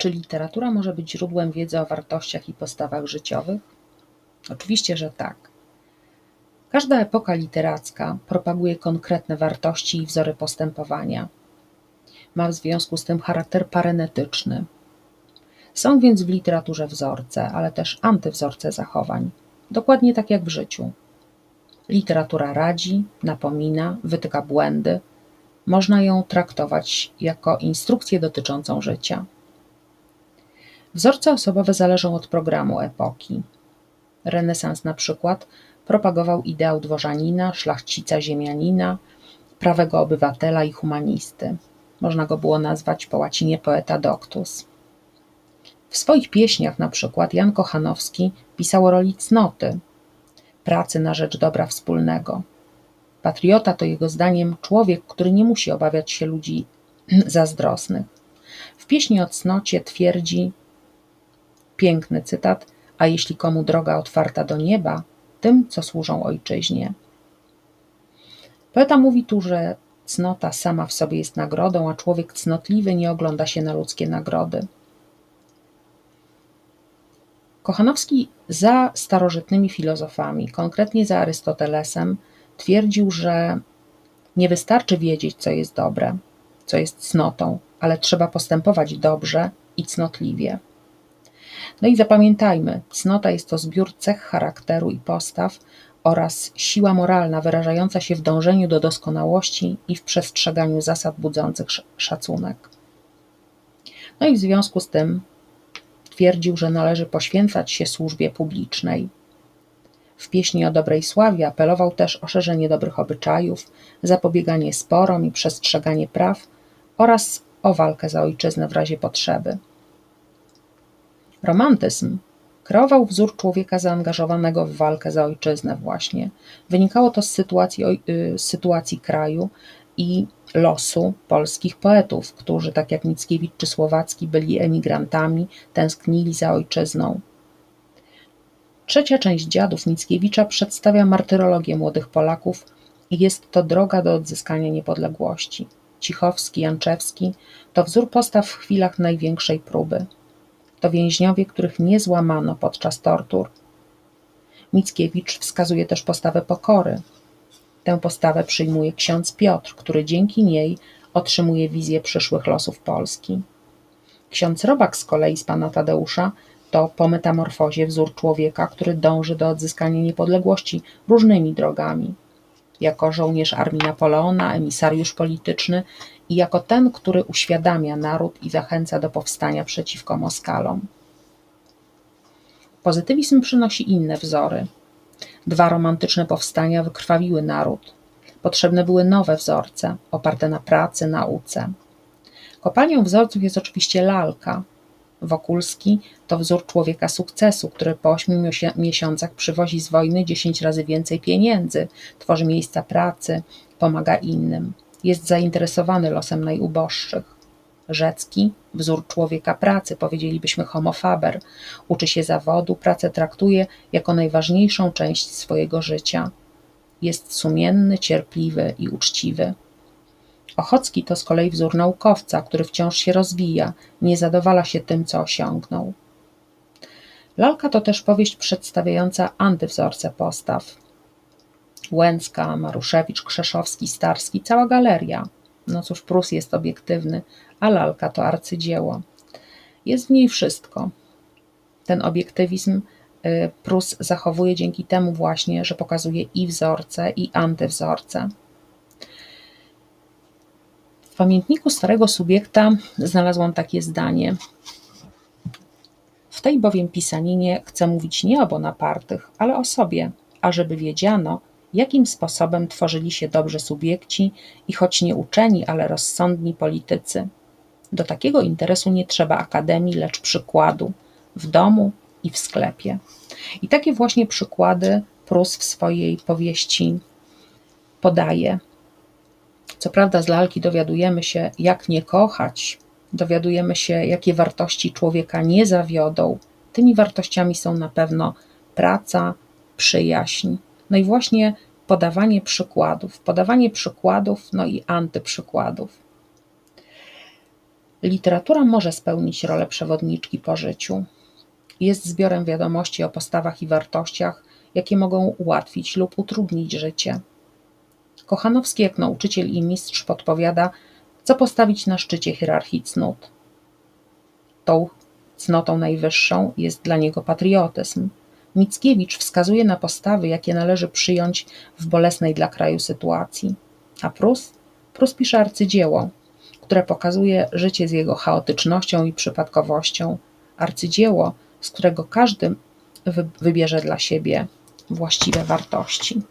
Czy literatura może być źródłem wiedzy o wartościach i postawach życiowych? Oczywiście, że tak. Każda epoka literacka propaguje konkretne wartości i wzory postępowania. Ma w związku z tym charakter parenetyczny. Są więc w literaturze wzorce, ale też antywzorce zachowań, dokładnie tak jak w życiu. Literatura radzi, napomina, wytyka błędy. Można ją traktować jako instrukcję dotyczącą życia. Wzorce osobowe zależą od programu epoki. Renesans na przykład propagował ideał dworzanina, szlachcica ziemianina, prawego obywatela i humanisty. Można go było nazwać po łacinie poeta doctus. W swoich pieśniach na przykład Jan Kochanowski pisał o roli cnoty, pracy na rzecz dobra wspólnego. Patriota to jego zdaniem człowiek, który nie musi obawiać się ludzi zazdrosnych. W pieśni o cnocie twierdzi, piękny cytat, a jeśli komu droga otwarta do nieba, tym, co służą ojczyźnie. Poeta mówi tu, że cnota sama w sobie jest nagrodą, a człowiek cnotliwy nie ogląda się na ludzkie nagrody. Kochanowski za starożytnymi filozofami, konkretnie za Arystotelesem, twierdził, że nie wystarczy wiedzieć, co jest dobre, co jest cnotą, ale trzeba postępować dobrze i cnotliwie. No i zapamiętajmy, cnota jest to zbiór cech charakteru i postaw oraz siła moralna wyrażająca się w dążeniu do doskonałości i w przestrzeganiu zasad budzących szacunek. No i w związku z tym twierdził, że należy poświęcać się służbie publicznej. W pieśni o dobrej sławie apelował też o szerzenie dobrych obyczajów, zapobieganie sporom i przestrzeganie praw oraz o walkę za ojczyznę w razie potrzeby. Romantyzm kreował wzór człowieka zaangażowanego w walkę za ojczyznę właśnie. Wynikało to z sytuacji, y, z sytuacji kraju i losu polskich poetów, którzy, tak jak Mickiewicz czy Słowacki, byli emigrantami, tęsknili za ojczyzną. Trzecia część dziadów Mickiewicza przedstawia martyrologię młodych Polaków i jest to droga do odzyskania niepodległości. Cichowski, Janczewski to wzór postaw w chwilach największej próby. To więźniowie, których nie złamano podczas tortur. Mickiewicz wskazuje też postawę pokory, Tę postawę przyjmuje ksiądz Piotr, który dzięki niej otrzymuje wizję przyszłych losów Polski. Ksiądz Robak z kolei z pana Tadeusza to po metamorfozie wzór człowieka, który dąży do odzyskania niepodległości różnymi drogami. Jako żołnierz armii Napoleona, emisariusz polityczny i jako ten, który uświadamia naród i zachęca do powstania przeciwko Moskalom. Pozytywizm przynosi inne wzory. Dwa romantyczne powstania wykrwawiły naród. Potrzebne były nowe wzorce, oparte na pracy, nauce. Kopalnią wzorców jest oczywiście lalka. Wokulski to wzór człowieka sukcesu, który po ośmiu miesiącach przywozi z wojny dziesięć razy więcej pieniędzy, tworzy miejsca pracy, pomaga innym. Jest zainteresowany losem najuboższych. Rzecki, wzór człowieka pracy, powiedzielibyśmy homo faber, uczy się zawodu, pracę traktuje jako najważniejszą część swojego życia. Jest sumienny, cierpliwy i uczciwy. Ochocki to z kolei wzór naukowca, który wciąż się rozwija, nie zadowala się tym, co osiągnął. Lalka to też powieść przedstawiająca antywzorce postaw. Łęcka, Maruszewicz, Krzeszowski, Starski, cała galeria. No cóż, Prus jest obiektywny, a lalka to arcydzieło. Jest w niej wszystko. Ten obiektywizm y, Prus zachowuje dzięki temu właśnie, że pokazuje i wzorce, i antywzorce. W pamiętniku starego subiekta znalazłam takie zdanie. W tej bowiem pisaninie chcę mówić nie o Bonapartych, ale o sobie, ażeby wiedziano, jakim sposobem tworzyli się dobrze subiekci i choć nie uczeni, ale rozsądni politycy – do takiego interesu nie trzeba akademii, lecz przykładu w domu i w sklepie. I takie właśnie przykłady Prus w swojej powieści podaje. Co prawda, z lalki dowiadujemy się, jak nie kochać, dowiadujemy się, jakie wartości człowieka nie zawiodą. Tymi wartościami są na pewno praca, przyjaźń. No i właśnie podawanie przykładów, podawanie przykładów, no i antyprzykładów. Literatura może spełnić rolę przewodniczki po życiu. Jest zbiorem wiadomości o postawach i wartościach, jakie mogą ułatwić lub utrudnić życie. Kochanowski, jak nauczyciel i mistrz, podpowiada, co postawić na szczycie hierarchii cnót. Tą cnotą najwyższą jest dla niego patriotyzm. Mickiewicz wskazuje na postawy, jakie należy przyjąć w bolesnej dla kraju sytuacji. A Prus? Prus pisze arcydzieło, które pokazuje życie z jego chaotycznością i przypadkowością. Arcydzieło, z którego każdy wybierze dla siebie właściwe wartości.